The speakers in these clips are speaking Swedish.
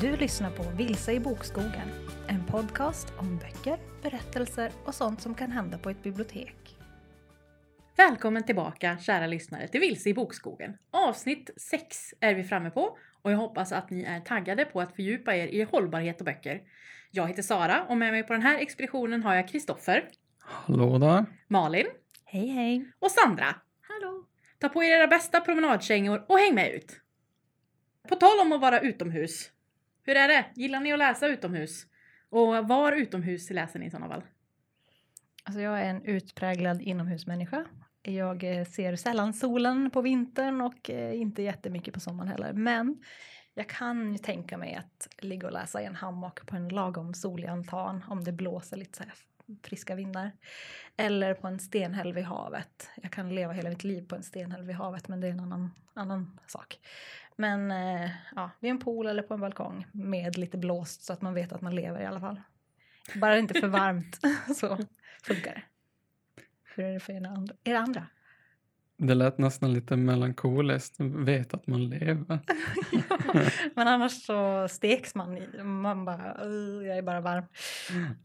Du lyssnar på Vilse i bokskogen, en podcast om böcker, berättelser och sånt som kan hända på ett bibliotek. Välkommen tillbaka kära lyssnare till Vilse i bokskogen. Avsnitt 6 är vi framme på och jag hoppas att ni är taggade på att fördjupa er i hållbarhet och böcker. Jag heter Sara och med mig på den här expeditionen har jag Kristoffer, Hallå där. Malin Hej hej! och Sandra. Hallå! Ta på er era bästa promenadkängor och häng med ut! På tal om att vara utomhus. Hur är det? Gillar ni att läsa utomhus? Och var utomhus läser ni i sådana fall? Alltså jag är en utpräglad inomhusmänniska. Jag eh, ser sällan solen på vintern och eh, inte jättemycket på sommaren heller. Men jag kan ju tänka mig att ligga och läsa i en hammock på en lagom solig altan om det blåser lite så här friska vindar. Eller på en stenhäll vid havet. Jag kan leva hela mitt liv på en stenhäll vid havet men det är en annan, annan sak. Men eh, ja, vid en pool eller på en balkong med lite blåst så att man vet att man lever i alla fall. Bara det inte för varmt så funkar det. Hur är det för er andra? Er andra? Det lät nästan lite melankoliskt. Vet att man lever. Men annars så steks man. i- Man bara, "Ugh, jag är bara varm.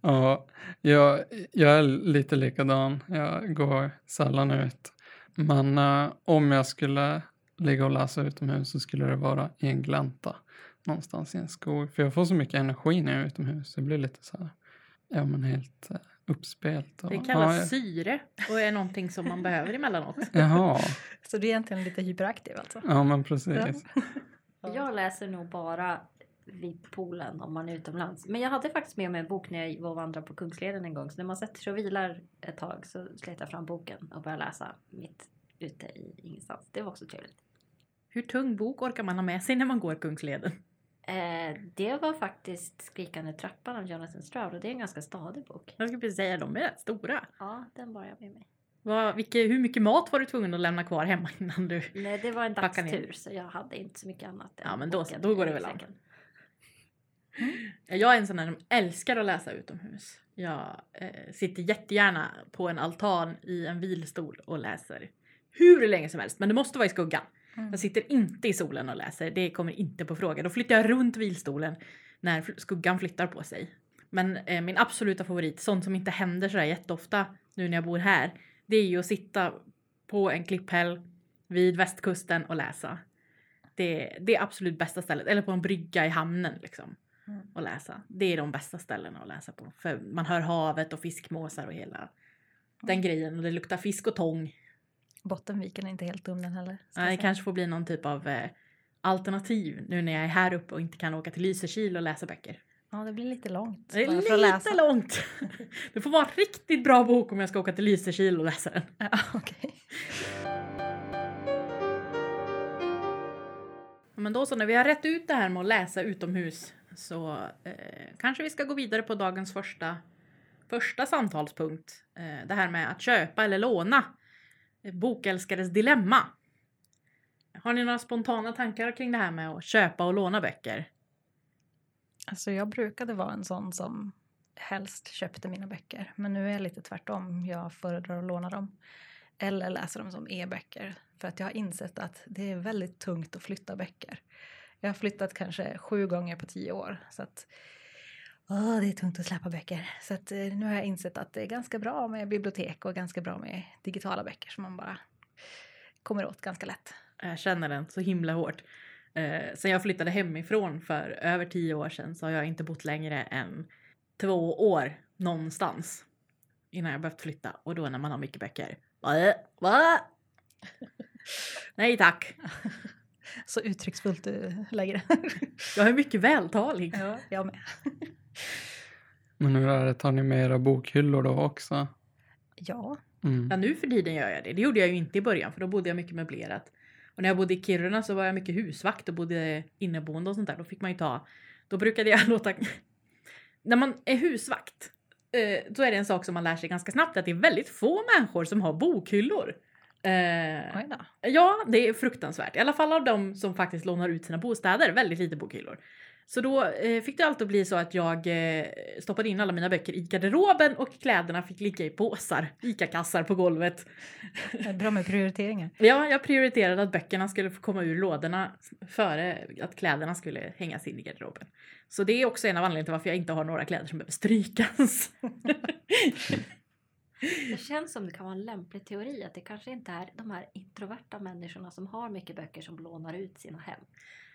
Ja, jag, jag är lite likadan. Jag går sällan ut. Men eh, om jag skulle ligga och läsa utomhus så skulle det vara i en glänta. Någonstans i en skog. För jag får så mycket energi när jag är utomhus. Jag blir lite så här, ja men helt uh, uppspelt. Och, Det ja, kallas jag- syre och är någonting som man behöver emellanåt. Jaha, Så du är egentligen lite hyperaktiv alltså? ja men precis. Ja. Jag läser nog bara vid poolen om man är utomlands. Men jag hade faktiskt med mig en bok när jag var och vandrade på Kungsleden en gång. Så när man sätter sig och vilar ett tag så slet jag fram boken och började läsa mitt ute i ingenstans. Det var också trevligt. Hur tung bok orkar man ha med sig när man går Kungsleden? Eh, det var faktiskt Skrikande trappan av Jonathan Stroud och det är en ganska stadig bok. Jag skulle precis säga de är rätt stora. Ja, den bar jag med mig. Vad, vilket, hur mycket mat var du tvungen att lämna kvar hemma innan du... Nej, det var en dagstur så jag hade inte så mycket annat. Ja, men då Då går det väl an. ryggsäcken. Jag är en sån där som älskar att läsa utomhus. Jag eh, sitter jättegärna på en altan i en vilstol och läser hur länge som helst. Men det måste vara i skuggan. Mm. Jag sitter inte i solen och läser. Det kommer inte på fråga. Då flyttar jag runt vilstolen när skuggan flyttar på sig. Men eh, min absoluta favorit, sånt som inte händer sådär jätteofta nu när jag bor här, det är ju att sitta på en klipphäll vid västkusten och läsa. Det, det är absolut bästa stället. Eller på en brygga i hamnen liksom. Mm. Och läsa. Det är de bästa ställena att läsa på. För man hör havet och fiskmåsar och hela den grejen. Och det luktar fisk och tång. Bottenviken är inte helt dum den heller. jag det kanske får bli någon typ av eh, alternativ nu när jag är här uppe och inte kan åka till Lysekil och läsa böcker. Ja, det blir lite långt. Det är att läsa. lite långt. Det får vara en riktigt bra bok om jag ska åka till Lysekil och läsa den. Ja. Ja, Men då så, när vi har rätt ut det här med att läsa utomhus så eh, kanske vi ska gå vidare på dagens första, första samtalspunkt. Eh, det här med att köpa eller låna. Bokälskares dilemma. Har ni några spontana tankar kring det här med att köpa och låna böcker? Alltså jag brukade vara en sån som helst köpte mina böcker. Men nu är jag lite tvärtom. Jag föredrar att låna dem. Eller läsa dem som e-böcker. För att jag har insett att det är väldigt tungt att flytta böcker. Jag har flyttat kanske sju gånger på tio år. Så att åh, det är tungt att släppa böcker. Så att, eh, nu har jag insett att det är ganska bra med bibliotek och ganska bra med digitala böcker som man bara kommer åt ganska lätt. Jag känner den så himla hårt. Eh, sen jag flyttade hemifrån för över tio år sedan så har jag inte bott längre än två år någonstans. Innan jag behövt flytta och då när man har mycket böcker. Va? Va? Nej tack. Så uttrycksfullt du lägger det. Jag är mycket vältalig. ja, jag med. Men hur är det, tar ni med era bokhyllor då också? Ja, Mm. Ja, nu för tiden gör jag det. Det gjorde jag ju inte i början för då bodde jag mycket möblerat. Och när jag bodde i Kiruna så var jag mycket husvakt och bodde inneboende och sånt där. Då fick man ju ta, då brukade jag låta, när man är husvakt, eh, då är det en sak som man lär sig ganska snabbt att det är väldigt få människor som har bokhyllor. Eh. Ja, det är fruktansvärt. I alla fall av de som faktiskt lånar ut sina bostäder. Väldigt lite bokhyllor. Så då eh, fick det alltid bli så att jag eh, stoppade in alla mina böcker i garderoben och kläderna fick ligga i påsar, ICA-kassar på golvet. Är Bra med prioriteringar. Ja, jag prioriterade att böckerna skulle få komma ur lådorna före att kläderna skulle hängas in i garderoben. Så det är också en av anledningarna till varför jag inte har några kläder som behöver strykas. Det känns som det kan vara en lämplig teori att det kanske inte är de här introverta människorna som har mycket böcker som lånar ut sina hem.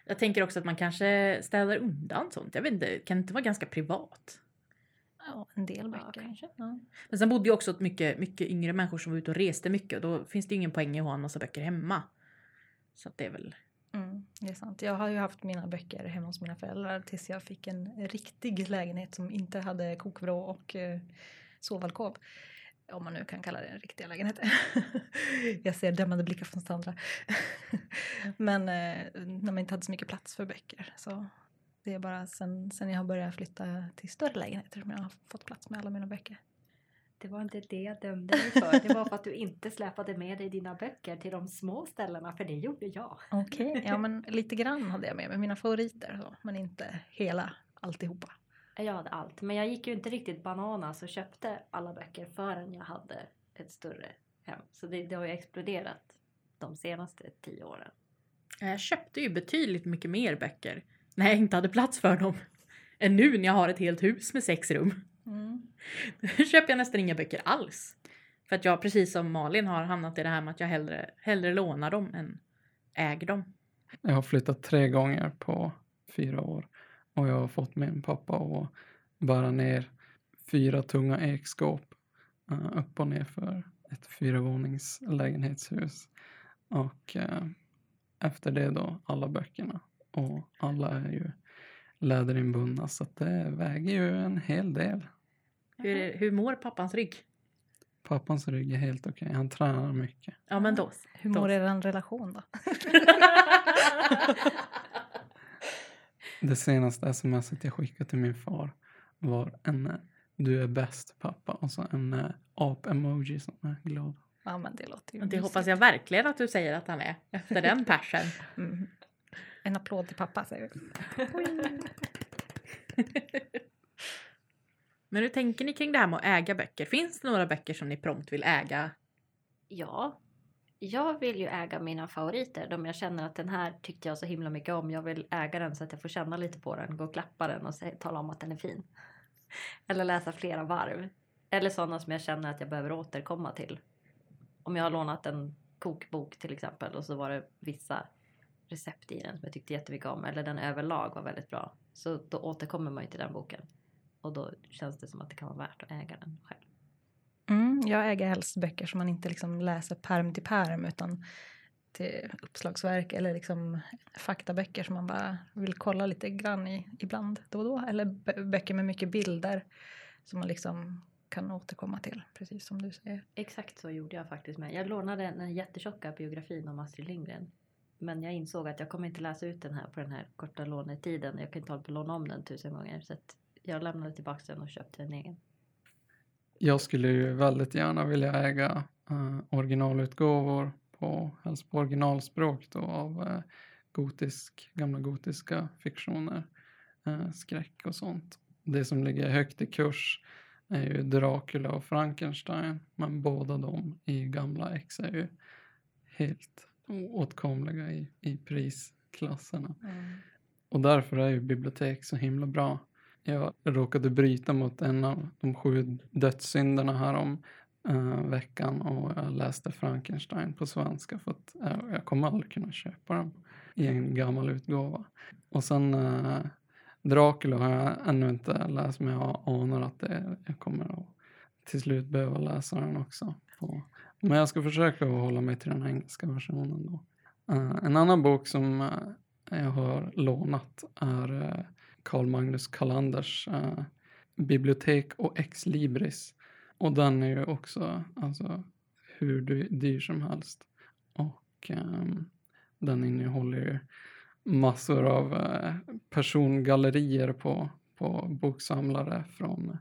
Jag tänker också att man kanske städar undan sånt. Jag vet inte, kan det inte vara ganska privat? Ja, en del Ja, böcker. kanske. Ja. Men sen bodde ju också mycket, mycket yngre människor som var ute och reste mycket och då finns det ju ingen poäng i att ha en massa böcker hemma. Så att det är väl... Mm, det är sant. Jag har ju haft mina böcker hemma hos mina föräldrar tills jag fick en riktig lägenhet som inte hade kokvrå och eh, sovalkov. Om man nu kan kalla det en riktig lägenhet. jag ser dömande blickar från Sandra. Men eh, när man inte hade så mycket plats för böcker. Så det är bara sen, sen jag har börjat flytta till större lägenheter som jag har fått plats med alla mina böcker. Det var inte det jag dömde dig för. Det var för att du inte släpade med dig dina böcker till de små ställena, för det gjorde jag. Okej, ja men lite grann hade jag med mig mina favoriter så, men inte hela alltihopa. Jag hade allt, men jag gick ju inte riktigt bananas och köpte alla böcker förrän jag hade ett större hem. Så det, det har ju exploderat de senaste tio åren. Jag köpte ju betydligt mycket mer böcker när jag inte hade plats för dem. Än nu när jag har ett helt hus med sex rum. Mm. Nu köper jag nästan inga böcker alls. För att jag precis som Malin har hamnat i det här med att jag hellre, hellre lånar dem än äger dem. Jag har flyttat tre gånger på fyra år och jag har fått min pappa att bära ner fyra tunga ekskåp eh, upp och ner för ett fyravånings lägenhetshus. Och eh, efter det då alla böckerna. Och alla är ju läderinbundna så det väger ju en hel del. Hur, är- hur mår pappans rygg? Pappans rygg är helt okej. Han tränar mycket. Ja men då. Hur mår er relation då? Det senaste smset jag skickade till min far var en eh, du är bäst pappa och så en eh, ap-emoji som är glad. Ja men det låter ju Det mysigt. hoppas jag verkligen att du säger att han är efter den passion. Mm. En applåd till pappa säger vi. Men hur tänker ni kring det här med att äga böcker? Finns det några böcker som ni prompt vill äga? Ja, jag vill ju äga mina favoriter. De jag känner att den här tyckte jag så himla mycket om. Jag vill äga den så att jag får känna lite på den, gå och klappa den och sä- tala om att den är fin. Eller läsa flera varv. Eller sådana som jag känner att jag behöver återkomma till. Om jag har lånat en kokbok till exempel och så var det vissa recept i den som jag tyckte jättemycket om. Eller den överlag var väldigt bra. Så då återkommer man ju till den boken. Och då känns det som att det kan vara värt att äga den själv. Mm, jag äger helst böcker som man inte liksom läser perm till perm utan till uppslagsverk eller liksom faktaböcker som man bara vill kolla lite grann i ibland då och då. Eller böcker med mycket bilder som man liksom kan återkomma till, precis som du säger. Exakt så gjorde jag faktiskt med. Jag lånade den jättetjocka biografin om Astrid Lindgren. Men jag insåg att jag kommer inte läsa ut den här på den här korta lånetiden. Jag kan inte hålla på att låna om den tusen gånger. Så att jag lämnade tillbaka den och köpte en egen. Jag skulle ju väldigt gärna vilja äga eh, originalutgåvor på, helst på originalspråk då, av eh, gotisk, gamla gotiska fiktioner, eh, skräck och sånt. Det som ligger högt i kurs är ju Dracula och Frankenstein, men båda de i gamla ex är ju helt oåtkomliga i, i prisklasserna. Och därför är ju bibliotek så himla bra. Jag råkade bryta mot en av de sju dödssynderna här om uh, veckan och jag läste Frankenstein på svenska för att jag, jag kommer aldrig kunna köpa den i en gammal utgåva. Och sen uh, Dracula har jag ännu inte läst men jag anar att det, jag kommer att till slut behöva läsa den också. På. men jag ska försöka hålla mig till den engelska versionen då. En annan bok som jag har lånat är Carl Magnus Callanders eh, Bibliotek och Ex Libris. Och den är ju också alltså, hur dyr som helst. Och ehm, den innehåller ju massor av eh, persongallerier på, på boksamlare från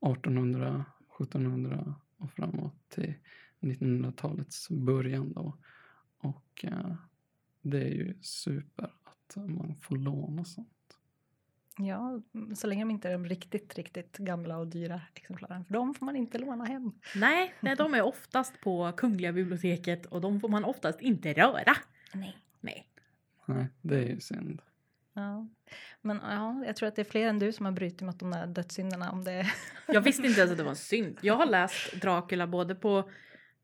1800, 1700 och framåt till 1900-talets början då. Och eh, det är ju super att man får låna sånt. Ja, mm, så länge de inte är de riktigt, riktigt gamla och dyra exemplaren. För de får man inte låna hem. Nej, nej, de är oftast på Kungliga biblioteket och de får man oftast inte röra. Nej. Nej. Nej, det är ju synd. Ja. Men ja, jag tror att det är fler än du som har brutit mot de där dödssynderna. Om det... Jag visste inte ens att det var en synd. Jag har läst Dracula både på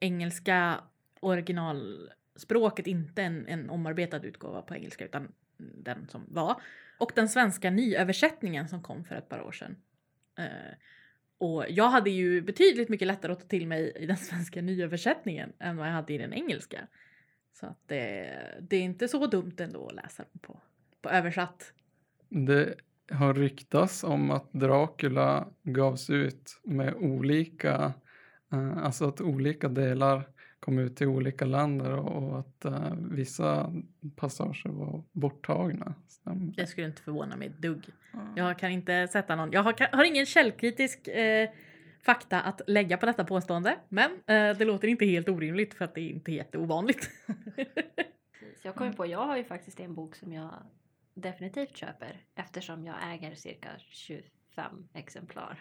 engelska originalspråket, inte en, en omarbetad utgåva på engelska utan den som var. Och den svenska nyöversättningen som kom för ett par år sedan. Eh, och jag hade ju betydligt mycket lättare att ta till mig i den svenska nyöversättningen än vad jag hade i den engelska. Så att det, det är inte så dumt ändå att läsa den på, på översatt. Det har ryktats om att Dracula gavs ut med olika, eh, alltså att olika delar kom ut till olika länder och, att eh, vissa passager var borttagna. Stämmer. Det skulle inte förvåna mig ett dugg. Mm. Jag kan inte sätta någon, jag har, har ingen källkritisk eh, fakta att lägga på detta påstående. Men eh, det låter inte helt orimligt för att det är inte jätteovanligt. Jag kommer på, jag har ju faktiskt en bok som jag definitivt köper eftersom jag äger cirka 25 exemplar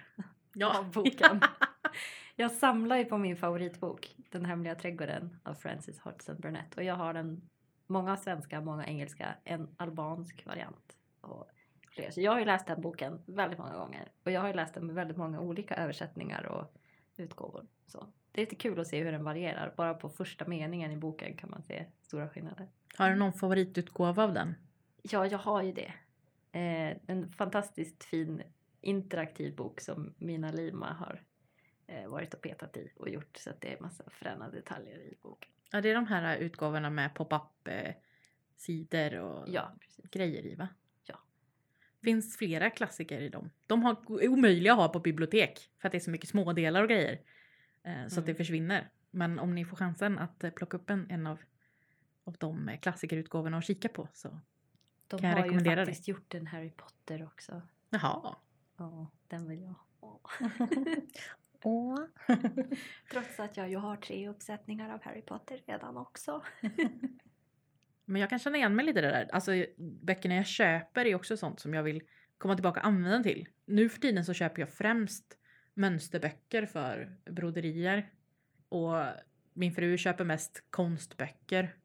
av boken. jag samlar ju på min favoritbok, Den hemliga trädgården av Frances Hodgson Burnett och jag har den många svenska, många engelska, en albansk variant och fler. Så jag har ju läst den boken väldigt många gånger och jag har ju läst den med väldigt många olika översättningar och utgåvor. Så det är lite kul att se hur den varierar. Bara på första meningen i boken kan man se stora skillnader. Har du någon favoritutgåva av den? Ja, jag har ju det. Eh, en fantastiskt fin interaktiv bok som Mina Lima har varit och petat i och gjort så att det är massa fräna detaljer i boken. Ja, det är de här utgåvorna med pop-up eh, sidor och Ja, grejer i va? Ja. Finns flera klassiker i dem. De har, är omöjliga att ha på bibliotek för att det är så mycket smådelar och grejer. Eh, så att det Mm. försvinner. Men om ni får chansen att eh, plocka upp en, en av, av de eh, klassikerutgåvorna och kika på så De Kan jag har ju rekommendera det? faktiskt gjort en Harry Potter också. jaha. Ja, den vill jag ha. Åh. Trots att jag ju har tre uppsättningar av Harry Potter redan också. Men jag kan känna igen mig lite det där. Alltså böckerna jag köper är också sånt som jag vill komma tillbaka och använda till. Nu för tiden så köper jag främst mönsterböcker för broderier. Och min fru köper mest konstböcker.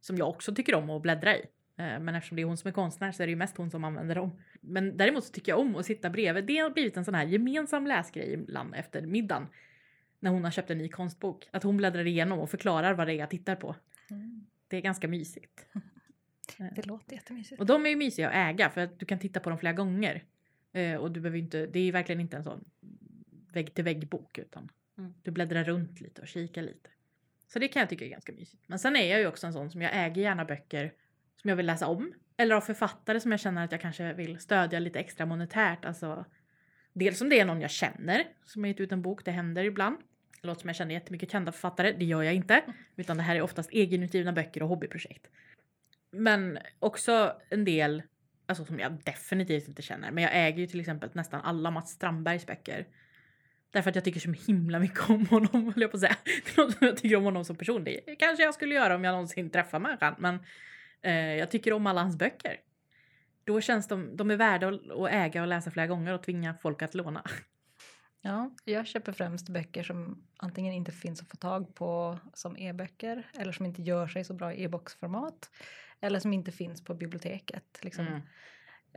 Som jag också tycker om att bläddra i. Eh, Men eftersom det är hon som är konstnär så är det ju mest hon som använder dem. Men däremot så tycker jag om att sitta bredvid. Det har blivit en sån här gemensam läsgrej ibland efter middagen. När hon har köpt en ny konstbok. Att hon bläddrar igenom och förklarar vad det är jag tittar på. Mm. Det är ganska mysigt. Det låter jättemysigt. Och de är ju mysiga att äga för att du kan titta på dem flera gånger. Eh, och du behöver inte, det är verkligen inte en sån vägg till vägg bok utan Mm. du bläddrar runt lite och kikar lite. Så det kan jag tycka är ganska mysigt. Men sen är jag ju också en sån som jag äger gärna böcker som jag vill läsa om. Eller av författare som jag känner att jag kanske vill stödja lite extra monetärt. Alltså, dels om det är någon jag känner som har gett ut en bok, det händer ibland. Det låter som jag känner jättemycket kända författare, det gör jag inte. Utan det här är oftast egenutgivna böcker och hobbyprojekt. Men också en del alltså som jag definitivt inte känner. Men jag äger ju till exempel nästan alla Mats Strandbergs böcker. Därför att jag tycker så himla mycket om honom, höll jag på att säga. Det låter som jag tycker om honom som person. Det kanske jag skulle göra om jag någonsin träffar människan. Men jag tycker om alla hans böcker. Då känns de, de är värda att, att äga och läsa flera gånger och tvinga folk att låna. Ja, jag köper främst böcker som antingen inte finns att få tag på som e-böcker eller som inte gör sig så bra i e-boxformat eller som inte finns på biblioteket. Liksom, Mm.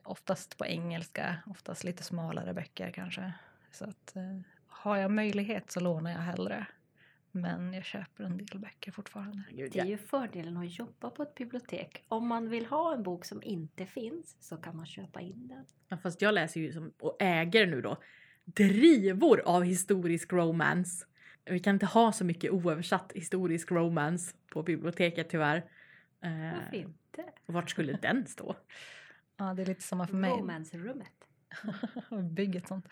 Oftast på engelska, oftast lite smalare böcker kanske. Så att, eh, har jag möjlighet så lånar jag hellre. Men jag köper en del böcker fortfarande. Det är ju fördelen att jobba på ett bibliotek. Om man vill ha en bok som inte finns så kan man köpa in den. Ja, fast jag läser ju som, och äger nu då drivor av historisk romance. Vi kan inte ha så mycket oöversatt historisk romance på biblioteket tyvärr. Eh, Varför inte? vart skulle den stå? Ja, det är lite samma för mig. Romance-rummet. Bygg ett sånt.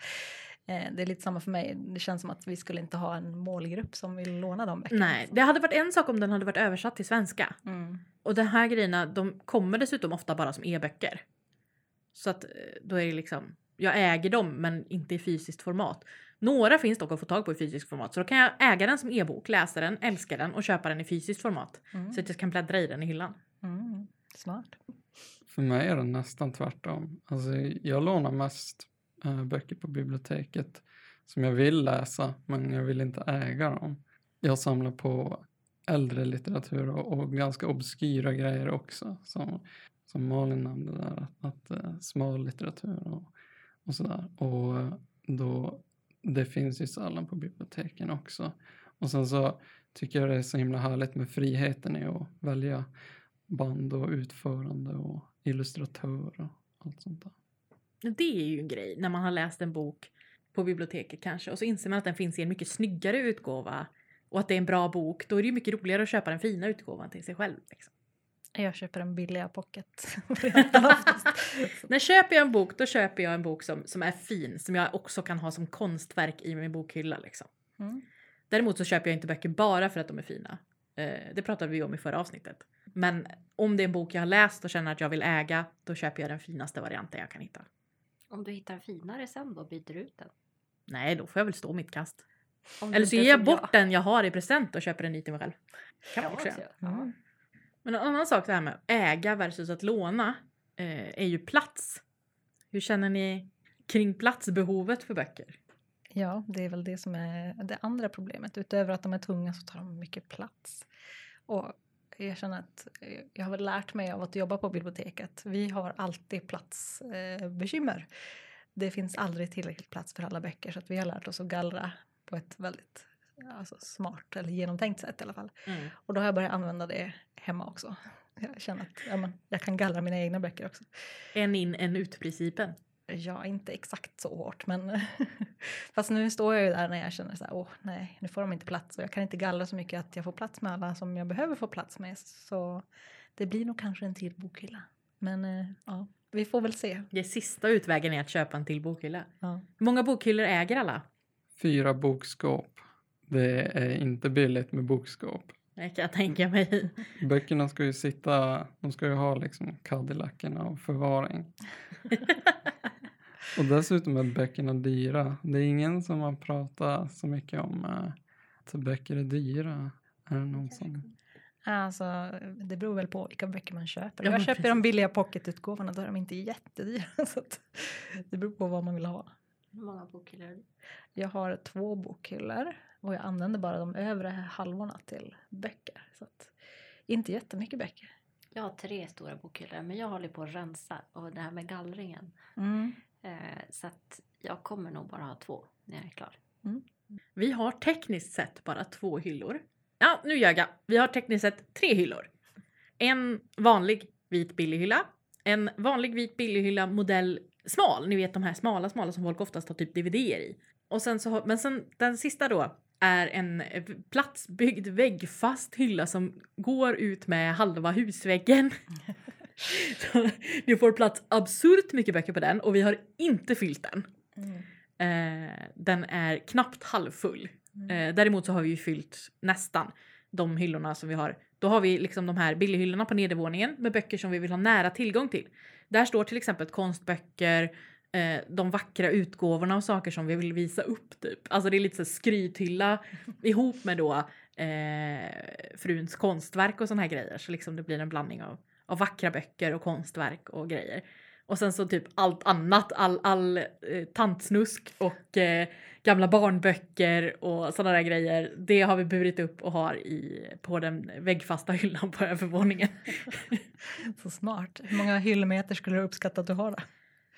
Eh, det är lite samma för mig. Det känns som att vi skulle inte ha en målgrupp som vill låna de böckerna. Nej, det hade varit en sak om den hade varit översatt till svenska. Mm. Och de här grejerna, de kommer dessutom ofta bara som e-böcker. Så att eh, då är det liksom, jag äger dem men inte i fysiskt format. Några finns dock att få tag på i fysiskt format. Så då kan jag äga den som e-bok, läsa den, älska den och köpa den i fysiskt format. Mm. Så att jag kan bläddra i den i hyllan. Mm. Smart. för mig är det nästan tvärtom. Alltså, jag lånar mest Eh, böcker på biblioteket som jag vill läsa, men jag vill inte äga dem. Jag samlar på äldre litteratur och, och ganska obskyra grejer också. Som, som Malin nämnde där, att, att eh, smal litteratur och, och sådär. Och då, det finns ju sällan på biblioteken också. Och sen så tycker jag det är så himla härligt med friheten i att välja band och utförande och illustratör och allt sånt där. Det är ju en grej när man har läst en bok på biblioteket kanske och så inser man att den finns i en mycket snyggare utgåva och att det är en bra bok. Då är det ju mycket roligare att köpa den fina utgåvan till sig själv. Liksom. Jag köper en billiga pocket. När köper jag en bok då köper jag en bok som, som är fin som jag också kan ha som konstverk i min bokhylla. Liksom. Mm. Däremot så köper jag inte böcker bara för att de är fina. Eh, det pratade vi om i förra avsnittet. Men om det är en bok jag har läst och känner att jag vill äga då köper jag den finaste varianten jag kan hitta. Om du hittar finare sen då, byter du ut den? Nej, då får jag väl stå mitt kast. Om Eller så ger jag bort den jag har i present och köper en ny till mig själv. Kan man Ja, också göra. ja. Mm. Men en annan sak det här med att äga versus att låna eh, är ju plats. Hur känner ni kring platsbehovet för böcker? Ja, det är väl det som är det andra problemet. Utöver att de är tunga så tar de mycket plats. Och jag känner att eh, jag har väl lärt mig av att jobba på biblioteket. Vi har alltid platsbekymmer. Eh, det finns aldrig tillräckligt plats för alla böcker så att vi har lärt oss att gallra på ett väldigt alltså, smart eller genomtänkt sätt i alla fall. Och då har jag börjat använda det hemma också. Jag känner att ja, men, jag kan gallra mina egna böcker också. En in, en ut-principen. Ja, inte exakt så hårt men fast nu står jag ju där när jag känner så här, åh nej, nu får de inte plats och jag kan inte gallra så mycket att jag får plats med alla som jag behöver få plats med. Så det blir nog kanske en till bokhylla. Men eh, ja, vi får väl se. Det sista utvägen är att köpa en till bokhylla. Ja. Hur många bokhyllor äger alla? Fyra bokskåp. Det är inte billigt med bokskåp. Det kan jag tänka mig. Böckerna ska ju sitta, de ska ju ha liksom Cadillacerna och förvaring. och dessutom är böckerna dyra. Det är ingen som har pratat så mycket om eh, att böcker är dyra. Är det någon som... Alltså, det beror väl på vilka böcker man köper. Ja, jag köper de precis. billiga pocketutgåvorna, då är de inte jättedyra. Så att det beror på vad man vill ha. Hur många bokhyllor? Jag har två bokhyllor och jag använder bara de övre halvorna till böcker. Så att, inte jättemycket böcker. Jag har tre stora bokhyllor men jag håller på att rensa och det här med gallringen. Mm. Eh, så att jag kommer nog bara ha två när jag är klar. Vi har tekniskt sett bara två hyllor. Ja, nu ljög jag. Vi har tekniskt sett tre hyllor. En vanlig vit billig hylla. En vanlig vit billig hylla modell smal. Ni vet de här smala smala som folk oftast har typ DVDer i. Och sen så har, men sen den sista då är en platsbyggd väggfast hylla som går ut med halva husväggen. Så Ni får plats absurt mycket böcker på den och vi har inte fyllt den. Eh, den är knappt halvfull. Eh, däremot så har vi ju fyllt nästan de hyllorna som vi har. Då har vi liksom de här billighyllorna på nedervåningen med böcker som vi vill ha nära tillgång till. Där står till exempel konstböcker, eh, de vackra utgåvorna och saker som vi vill visa upp typ. Alltså det är lite så skrythylla ihop med då fruns konstverk och såna här grejer. Så liksom det blir en blandning av, av vackra böcker och konstverk och grejer. Och sen så typ allt annat, all, all eh, tantsnusk och eh, gamla barnböcker och sådana där grejer. Det har vi burit upp och har i, på den väggfasta hyllan på övervåningen. Så smart. Hur många hyllmeter skulle du uppskatta att du har? Då?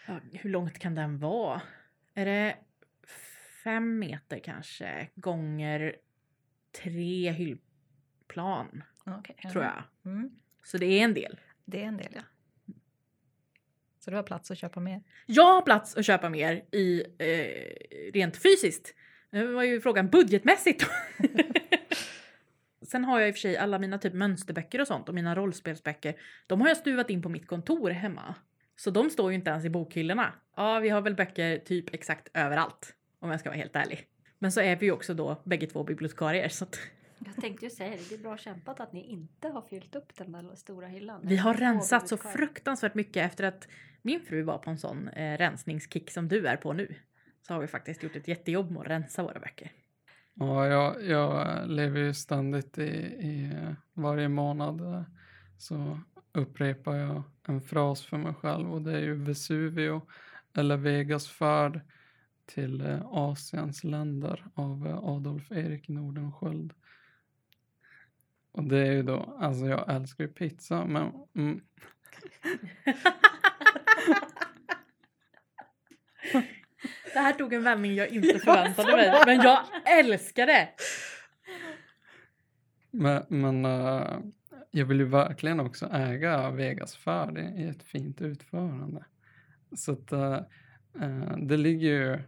Ja, hur långt kan den vara? Är det fem meter kanske gånger tre hyllplan ja. tror jag. Mm. Så det är en del. Det är en del, ja. Så du har plats att köpa mer? Jag har plats att köpa mer i eh, rent fysiskt. Nu var ju frågan budgetmässigt. Sen har jag i och för sig alla mina typ mönsterböcker och sånt och mina rollspelsböcker. De har jag stuvat in på mitt kontor hemma. Så de står ju inte ens i bokhyllorna. Ja, vi har väl böcker typ exakt överallt. Om jag ska vara helt ärlig. Men så är vi ju också då bägge två bibliotekarier så att Jag tänkte ju säga det, det är bra kämpat att ni inte har fyllt upp den där stora hyllan. vi har rensat så fruktansvärt mycket efter att min fru var på en sån eh, rensningskick som du är på nu. Så har vi faktiskt gjort ett jättejobb med att rensa våra böcker. Ja, jag, jag lever ju ständigt i, i varje månad. eh, Så upprepar jag en fras för mig själv och det är ju Vesuvio eller Vegas färd till eh, Asiens länder av eh, Adolf Erik Nordenskiöld. Och det är ju då, alltså jag älskar ju pizza men mm, Det här tog en vändning jag inte förväntade mig. Men jag älskar det! Men, men eh, jag vill ju verkligen också äga Vegas färd i, i ett fint utförande. Så att eh, eh, det ligger ju,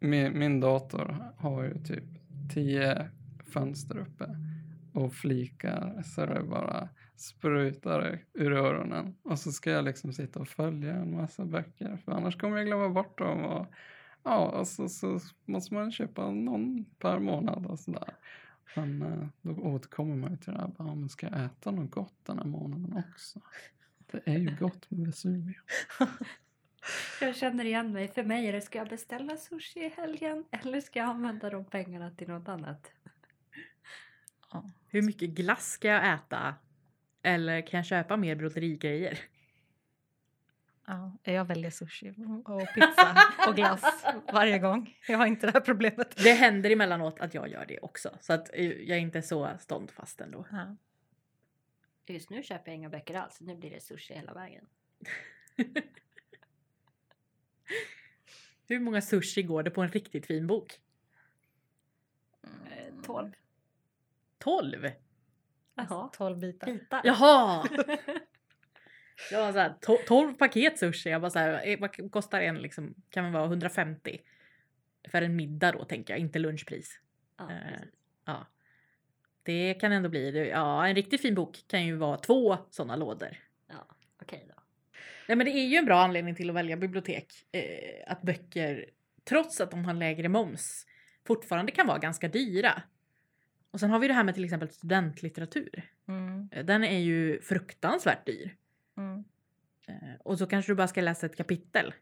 min, min dator har ju typ tio fönster uppe och flikar så det bara sprutar ur öronen. Och så ska jag liksom sitta och följa en massa böcker för annars kommer jag glömma bort dem. Och, ja, och så, så måste man köpa någon per månad och sådär. Men eh, då återkommer man ju till det här, bara, ska jag äta något gott den här månaden också? Det är ju gott med Vesuvio. Jag känner igen mig. För mig är det, ska jag beställa sushi i helgen eller ska jag använda de pengarna till något annat? Hur mycket glass ska jag äta? Eller kan jag köpa mer broderigrejer? Ja, jag väljer sushi och pizza och glass varje gång. Jag har inte det här problemet. Det händer emellanåt att jag gör det också. Så att eh, jag är inte så ståndfast ändå. Ja. Just nu köper jag inga böcker alls. Nu blir det sushi hela vägen. Hur många sushi går det på en riktigt fin bok? 12. 12? Jaha. 12 bitar. Bitar. Jaha! Jag var såhär, to- 12 paket sushi. Jag bara såhär, eh, vad kostar en liksom? Kan det vara 150? För en middag då tänker jag, inte lunchpris. Ja, Eh. Ja. Det kan ändå bli, ja en riktigt fin bok kan ju vara två sådana lådor. ja, okej då. Nej men det är ju en bra anledning till att välja bibliotek. Eh, att böcker, trots att de har lägre moms, fortfarande kan vara ganska dyra. Och sen har vi det här med till exempel studentlitteratur. Mm, Eh, Den är ju fruktansvärt dyr. mm. Eh, och så kanske du bara ska läsa ett kapitel.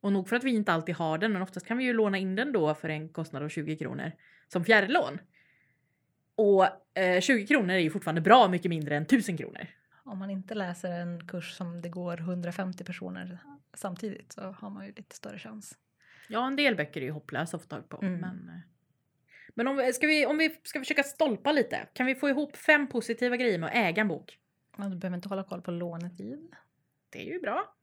Och nog för att vi inte alltid har den, men oftast kan vi ju låna in den då för en kostnad av 20 kronor som fjärrlån. Och eh, 20 kronor är ju fortfarande bra mycket mindre än 1000 kronor. Om man inte läser en kurs som det går 150 personer samtidigt så har man ju lite större chans. Ja, en del böcker är ju hopplösa att få tag på. Mm. Men, eh, men om, vi- ska, vi, om vi ska försöka stolpa lite, kan vi få ihop fem positiva grejer med att äga en bok? Men du behöver inte hålla koll på lånetid. Det är ju bra.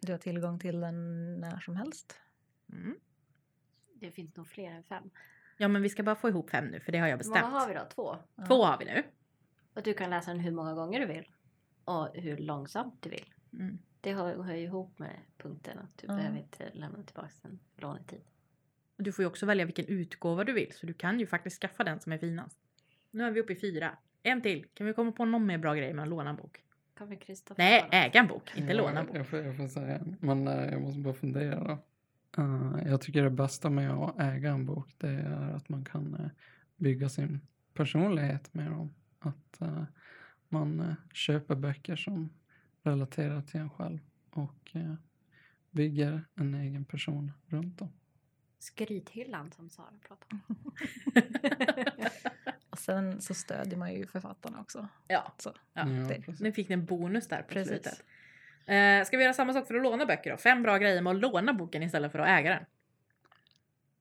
Du har tillgång till den när som helst. Mm. Det finns nog fler än fem. Ja, men vi ska bara få ihop fem nu, för det har jag Hur många bestämt. har vi då? Två? Ja. Två har vi nu. Och du kan läsa den hur många gånger du vill. Och hur långsamt du vill. Mm. Det hör, hör ju ihop med punkten att du Ja. behöver inte lämna tillbaka en lånetid. Du får ju också välja vilken utgåva du vill, så du kan ju faktiskt skaffa den som är finast. Nu är vi uppe i fyra. En till. Kan vi komma på någon mer bra grej med att låna en bok? Kommer Kristoffer Nej, äga en bok, inte Ja, låna en bok. Jag får, jag får säga en. Men eh, jag måste bara fundera då. Eh, jag tycker det bästa med att äga en bok det är att man kan eh, bygga sin personlighet med dem. Att eh, man köper böcker som relaterar till en själv och bygger en egen person runt dem. Skrythyllan som Sara pratade om. Och sen så stödjer man ju författarna också. Ja, Så, ja. precis. nu fick ni en bonus där på Precis. slutet. Eh, ska vi göra samma sak för att låna böcker då? Fem bra grejer med att låna boken istället för att äga den.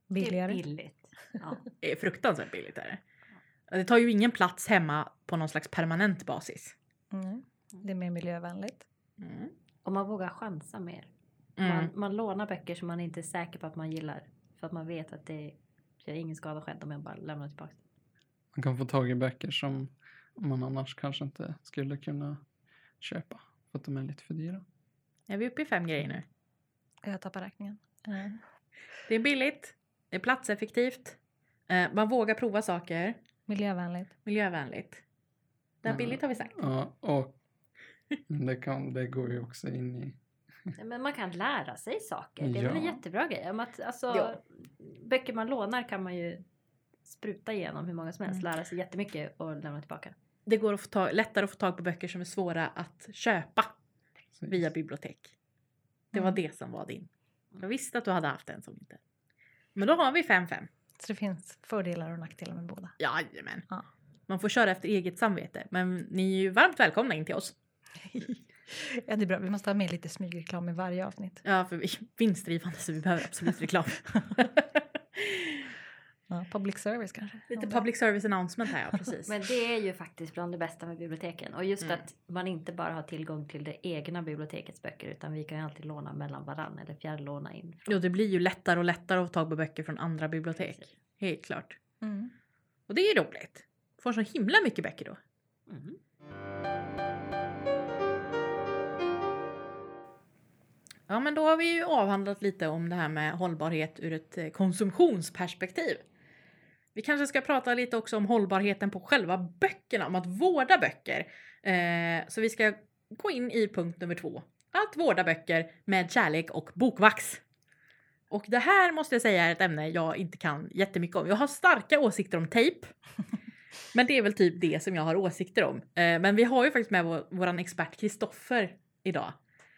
billigare. Det är billigt. Ja. Det är fruktansvärt billigt är det. Det tar ju ingen plats hemma på någon slags permanent basis. Mm. Det är mer miljövänligt. Mm. Och man vågar chansa mer. Mm. Man, man lånar böcker som man inte är säker på att man gillar. För att man vet att det gör ingen skada skedd om jag bara lämnar tillbaka. Man kan få tag i böcker som man annars kanske inte skulle kunna köpa för att de är lite för dyra. Är vi uppe i fem grejer nu? Jag tappar räkningen. Eh, Det är billigt, det är platseffektivt, eh, man vågar prova saker, miljövänligt. miljövänligt. Det här billigt har vi sagt. Ja, och det, kan, det går ju också in i... Nej, Men man kan lära sig saker. Det är väl en Ja. jättebra grej. Om att, alltså, Ja. Böcker man lånar kan man ju spruta igenom hur många som helst. Mm. Lära sig jättemycket och lämna tillbaka. Det går att få tag, lättare att få tag på böcker som är svåra att köpa via bibliotek. Det var Mm. det som var din. Jag visste att du hade haft en som inte. Men då har vi 5-5. Så det finns fördelar och nackdelar med båda. Jajamän. Ja. Man får köra efter eget samvete. Men ni är ju varmt välkomna in till oss. ja, det är bra. Vi måste ha med lite smygreklam i varje avsnitt. Ja, för vi är vinstdrivande så vi behöver absolut reklam. Ja, public service kanske. Lite public service announcement här, ja precis. Men det är ju faktiskt bland det bästa med biblioteken. Och just Mm. att man inte bara har tillgång till det egna bibliotekets böcker utan vi kan ju alltid låna mellan varann eller fjärrlåna in. Jo, det blir ju lättare och lättare att få tag på böcker från andra bibliotek. Precis. Helt klart. Mm. Och det är ju roligt. Får så himla mycket böcker då. Mm. Ja, men då har vi ju avhandlat lite om det här med hållbarhet ur ett eh, konsumtionsperspektiv. Vi kanske ska prata lite också om hållbarheten på själva böckerna, om att vårda böcker. Eh, så vi ska gå in i punkt nummer två. Att vårda böcker med kärlek och bokvax. Och det här måste jag säga är ett ämne jag inte kan jättemycket om. Jag har starka åsikter om tejp. Men det är väl typ det som jag har åsikter om. Eh, men vi har ju faktiskt med vår, våran expert Kristoffer idag.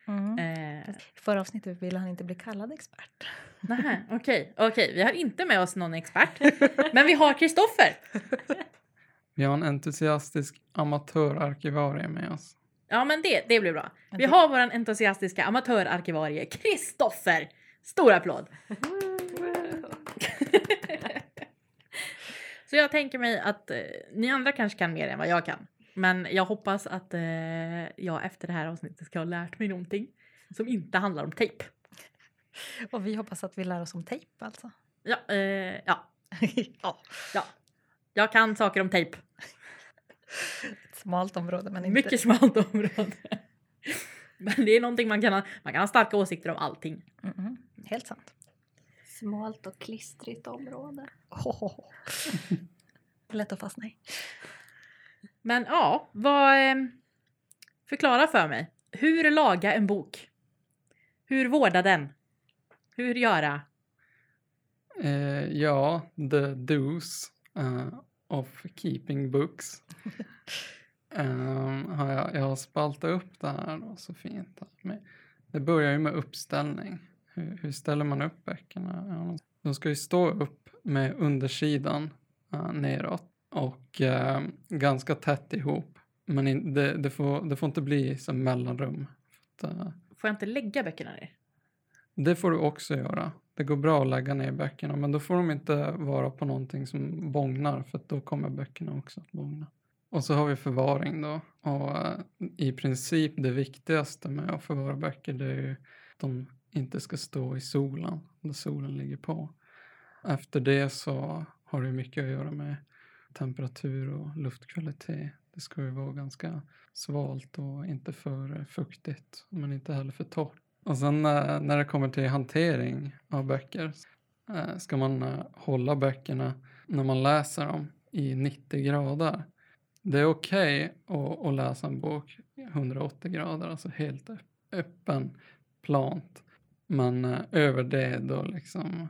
Mm. Eh, I förra avsnittet ville han inte bli kallad expert. Nähä, okej, okej. Vi har inte med oss någon expert. Men vi har Kristoffer. Vi har en entusiastisk amatörarkivarie med oss. Ja, men det, det blir bra. Vi har våran entusiastiska amatörarkivarie Kristoffer. Stor applåd. Så jag tänker mig att eh, ni andra kanske kan mer än vad jag kan. Men jag hoppas att eh, jag efter det här avsnittet ska ha lärt mig någonting som inte handlar om tejp. Och vi hoppas att vi lär oss om tejp alltså. Ja, eh, ja, ja. ja. Jag kan saker om tejp. Ett smalt område men inte... Mycket smalt område. Men det är någonting man kan ha, man kan ha starka åsikter om allting. Mm-mm. Helt sant. Smalt och klistrigt område. Oh. Lätt att fastna i. Men ja, vad... Eh, förklara för mig. Hur laga en bok? Hur vårda den? Hur göra? Eh, ja, the do's eh, of keeping books. Ehm, har jag, jag har spaltat upp det här då, så fint. med- Det börjar ju med uppställning. Hur, hur ställer man upp böckerna? Ja, de ska ju stå upp med undersidan uh, neråt och eh, ganska tätt ihop. Men in, det, det, får, det får inte bli som mellanrum. För att, eh, Får jag inte lägga böckerna ner? det får du också göra. Det går bra att lägga ner böckerna men då får de inte vara på någonting som bångnar för då kommer böckerna också att bångna. Och så har vi förvaring då. Och eh, i princip det viktigaste med att förvara böcker det är ju att de inte ska stå i solen där solen ligger på. Efter det så har det mycket att göra med temperatur och luftkvalitet. Det ska ju vara ganska svalt och inte för fuktigt men inte heller för torrt. Och sen eh, när det kommer till hantering av böcker eh, ska man eh, hålla böckerna när man läser dem i 90 grader. Det är okej att, att läsa en bok i 180 grader, alltså helt öppen, plant. Men över det då liksom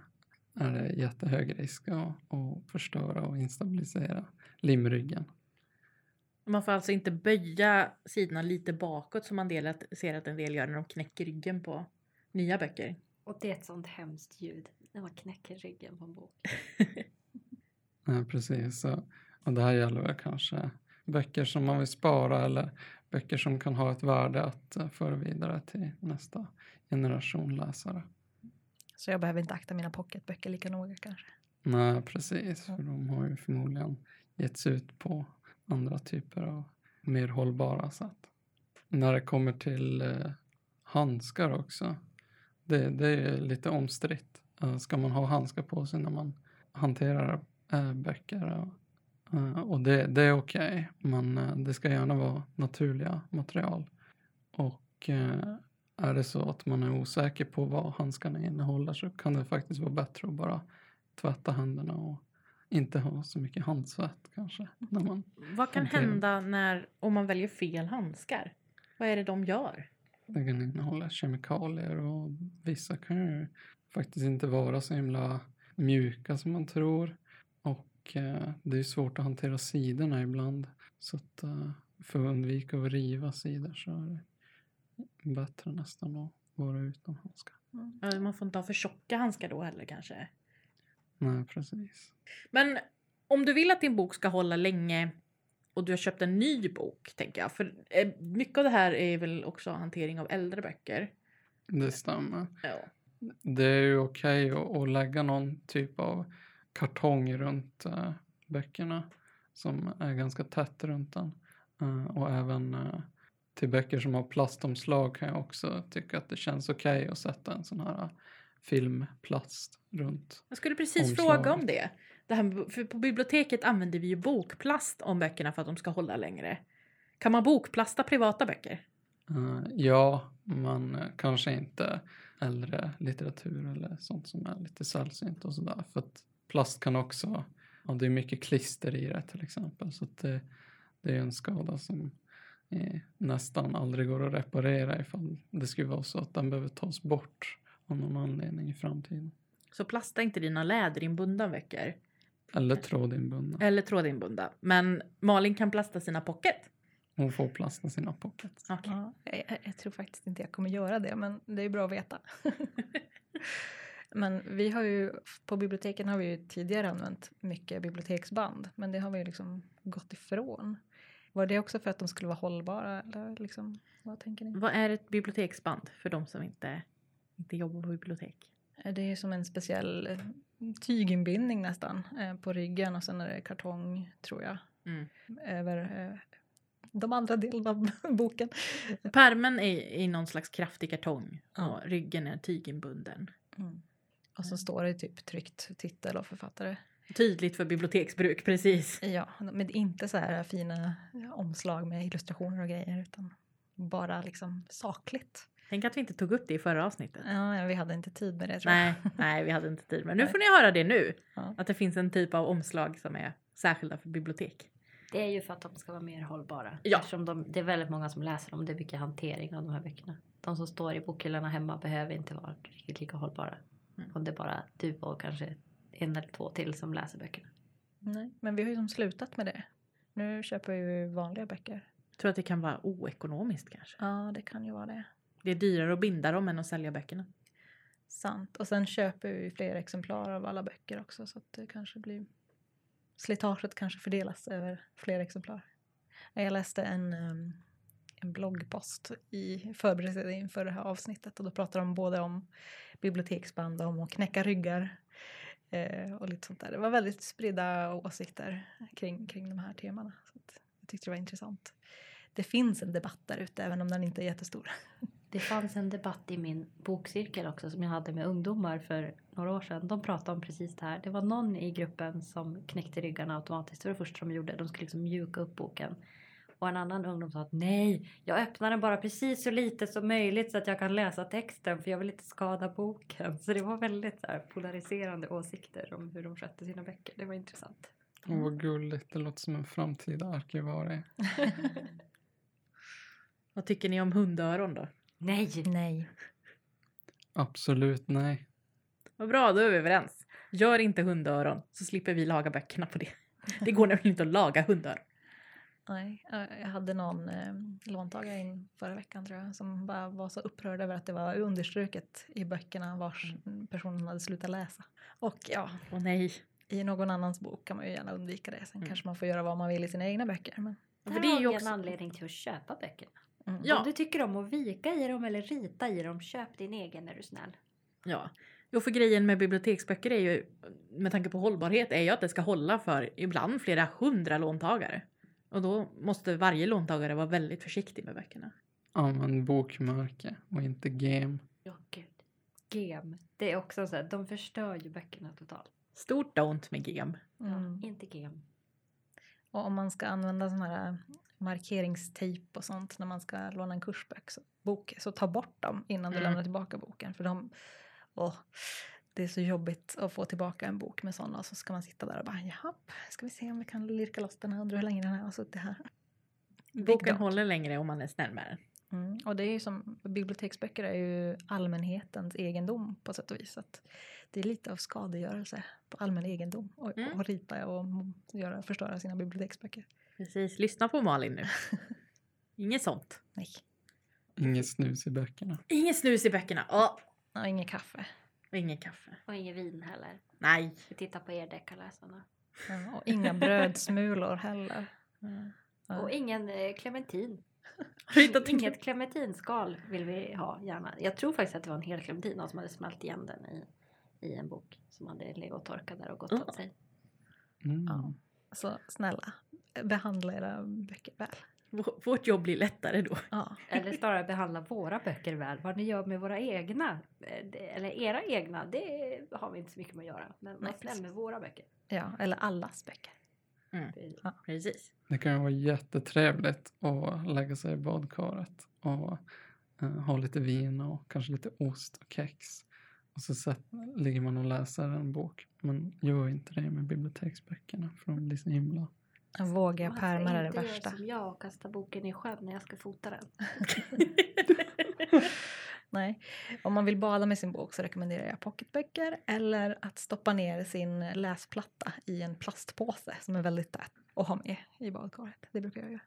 är det jättehög risk att, att förstöra och instabilisera limryggen. Man får alltså inte böja sidorna lite bakåt som man del att, ser att en del gör när de knäcker ryggen på nya böcker. Och det är ett sånt hemskt ljud när man knäcker ryggen på en bok. Ja, precis. Så, och det här gäller väl kanske böcker som man vill spara eller böcker som kan ha ett värde att eh, föra vidare till nästa generation läsare. Så jag behöver inte akta mina pocketböcker lika noga kanske. Nej, precis. För de har ju förmodligen getts ut på andra typer av mer hållbara sätt. När det kommer till eh, handskar också. Det, det är lite omstritt. Eh, ska man ha handskar på sig när man hanterar eh, böcker? Och, eh, och det, det är okej, men eh, det ska gärna vara naturliga material. Och eh, är det så att man är osäker på vad handskarna innehåller så kan det faktiskt vara bättre att bara tvätta händerna och inte ha så mycket handsvett kanske. När man, Vad kan Hantera. hända när, om man väljer fel handskar? Vad är det de gör? det kan innehålla kemikalier och vissa kan ju faktiskt inte vara så himla mjuka som man tror. Och eh, det är svårt att hantera sidorna ibland. Så att eh, för att undvika att riva sidor så är det bättre nästan att vara utan handskar. Ja, Man får inte ha för tjocka handskar då heller kanske. Nej, precis. Men om du vill att din bok ska hålla länge och du har köpt en ny bok, tänker jag. För eh, mycket av det här är väl också hantering av äldre böcker. Det stämmer. Ja. Det är ju okej att, att lägga någon typ av kartong runt uh, böckerna som är ganska tätt runt den. Uh, och även till böcker som har plastomslag kan jag också tycka att det känns okej att sätta en sån här filmplast runt. Jag skulle precis Omslaget. fråga om det. det här, för på biblioteket använder vi ju bokplast om böckerna för att de ska hålla längre. Kan man bokplasta privata böcker? Uh, ja, men kanske inte äldre litteratur eller sånt som är lite sällsynt och sådär. För att plast kan också, ja det är mycket klister i det till exempel. Så det, det är en skada som eh, nästan aldrig går att reparera ifall det skulle vara så att den behöver tas bort av någon anledning i framtiden. Så plasta inte dina läderinbundna böcker. Eller trådinbundna. Eller trådinbundna. Men Malin kan plasta sina pocket. Hon får plasta sina pockets. Okej. Ja, jag, jag- jag tror faktiskt inte jag kommer göra det, men det är bra att veta. men vi har ju, på biblioteken har vi ju tidigare använt mycket biblioteksband, men det har vi ju liksom gått ifrån. Var det också för att de skulle vara hållbara eller liksom, vad tänker ni? Vad är ett biblioteksband för de som inte, inte jobbar på bibliotek? Det är som en speciell eh, tyginbindning nästan eh, på ryggen och sen är det kartong tror jag Mm. över eh, de andra delarna av boken. Pärmen är i någon slags kraftig kartong Ja. och ryggen är tyginbunden. Mm. Och så står det typ tryckt titel och författare. Tydligt för biblioteksbruk, precis. Ja, men inte så här fina omslag med illustrationer och grejer utan bara liksom sakligt. Tänk att vi inte tog upp det i förra avsnittet. Ja, vi hade inte tid med det tror Nej, nej, vi hade inte tid. Men nu får ni höra det nu. Ja. Att det finns en typ av omslag som är särskilda för bibliotek. Det är ju för att de ska vara mer hållbara. Ja. Eftersom de, det är väldigt många som läser dem. Det är mycket hantering av de här böckerna. De som står i bokhyllorna hemma behöver inte vara riktigt lika hållbara. Mm. Om det är bara du och kanske en eller två till som läser böckerna. jag. Nej, men vi har ju som slutat med det. Nu köper vi vanliga böcker. Jag tror att det kan vara oekonomiskt kanske. Ja, det kan ju vara det. Det är dyrare att binda dem än att sälja böckerna. Sant. Och sen köper vi fler exemplar av alla böcker också så att det kanske blir slitaget kanske fördelas över fler exemplar. Jag läste en, ehm, en bloggpost i förberedelse inför det här avsnittet och då pratar de både om biblioteksband och om att knäcka ryggar eh, och lite sånt där. Det var väldigt spridda åsikter kring, kring de här temana. Så att jag tyckte det var intressant. Det finns en debatt där ute även om den inte är jättestor. Det fanns en debatt i min bokcirkel också som jag hade med ungdomar för några år sedan. De pratade om precis det här. Det var någon i gruppen som knäckte ryggarna automatiskt. Det var det första de gjorde. De skulle liksom mjuka upp boken. Och en annan ungdom sa att nej, jag öppnar den bara precis så lite som möjligt så att jag kan läsa texten för jag vill inte skada boken. Så det var väldigt så här, polariserande åsikter om hur de skötte sina böcker. Det var intressant. Åh, vad gulligt. Det låter som en framtida arkivarie. Vad tycker ni om hundöron då? Nej! Nej. Absolut nej. Vad bra, då är vi överens. Gör inte hundöron så slipper vi laga böckerna på det. Det går nämligen inte att laga hundöron. Nej, jag hade någon eh, låntagare in förra veckan tror jag som bara var så upprörd över att det var understruket i böckerna vars personen hade slutat läsa. Och ja, Åh nej. i någon annans bok kan man ju gärna undvika det. Sen Mm. kanske man får göra vad man vill i sina egna böcker. Men, Det här det är ju också- en anledning till att köpa böckerna. Mm. Ja. Om du tycker om att vika i dem eller rita i dem, köp din egen är du snäll. Ja. Jo, för grejen med biblioteksböcker är ju, med tanke på hållbarhet, är ju att det ska hålla för ibland flera hundra låntagare. Och då måste varje låntagare vara väldigt försiktig med böckerna. Använd bokmärke och inte gem. Ja, gud. Gem. Det är också så här, de förstör ju böckerna totalt. Stort don't med gem. Mm. Ja, inte gem. Och om man ska använda sån här markeringstejp och sånt när man ska låna en kursbok så, bok, så ta bort dem innan du Mm. lämnar tillbaka boken. För de, åh, det är så jobbigt att få tillbaka en bok med sådana och så ska man sitta där och bara jaha, ska vi se om vi kan lirka loss den här, undrar hur länge den här har suttit här. Boken håller längre om man är snäll med den. Mm. Och det är ju som, biblioteksböcker är ju allmänhetens egendom på sätt och vis. Att det är lite av skadegörelse på allmän egendom och, Mm. och rita och göra, förstöra sina biblioteksböcker. Precis, lyssna på Malin nu. Inget sånt. Nej, Inget snus i böckerna. Inget snus i böckerna. Åh, och inget kaffe. och ingen kaffe. Och ingen vin heller. Nej. Vi tittar på er deckarläsarna. Ja, och inga brödsmulor heller. Ja. Och ingen eh, clementin. Inget clementinskal vill vi ha gärna. Jag tror faktiskt att det var en hel clementin, som hade smält igen den i, i en bok. Som hade legat och torkat där och gått Mm. åt sig. Mm. Ja. Så snälla, behandla era böcker väl. Vå- Vårt jobb blir lättare då. Ja. Eller snarare behandla våra böcker väl. Vad ni gör med våra egna, eh, eller era egna, det har vi inte så mycket med att göra. Men var snäll med våra böcker. ja, eller allas böcker. Precis. Det kan ju vara jättetrevligt att lägga sig i badkaret och eh, ha lite vin och kanske lite ost och kex. Och så ligger man och läser en bok. Men gör inte det med biblioteksböckerna för de blir så himla... Våga Varför pärmar är det inte gör värsta. som jag och kasta boken i sjön när jag ska fota den. Nej. Om man vill bada med sin bok så rekommenderar jag pocketböcker eller att stoppa ner sin läsplatta i en plastpåse som är väldigt tät och ha med i badkaret. Det brukar jag göra.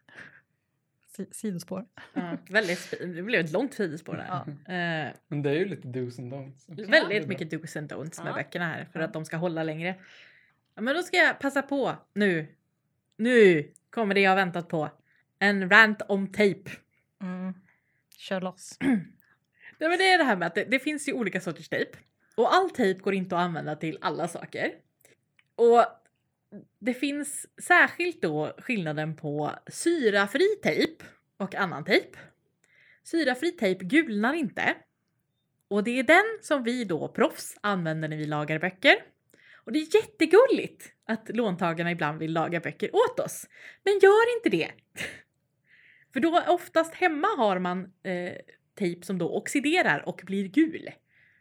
Si- Sidospår. Ja, väldigt, det blev ett långt sidospår där. Ja. Eh, Men det är ju lite dos and don'ts. också. väldigt mycket dos and don'ts med Ja. böckerna här för Ja. att de ska hålla längre. Ja, men då ska jag passa på nu. Nu kommer det jag väntat på. En rant om tejp. Mm. Kör loss. Nej, men det är det här med att det, det finns ju olika sorters tejp. Och all tejp går inte att använda till alla saker. Och det finns särskilt då skillnaden på syrafri tejp och annan tejp. Syrafri tejp gulnar inte. Och det är den som vi då proffs använder när vi lagar böcker. Och det är jättegulligt att låntagarna ibland vill laga böcker åt oss. Men gör inte det! För då oftast hemma har man eh, tejp som då oxiderar och blir gul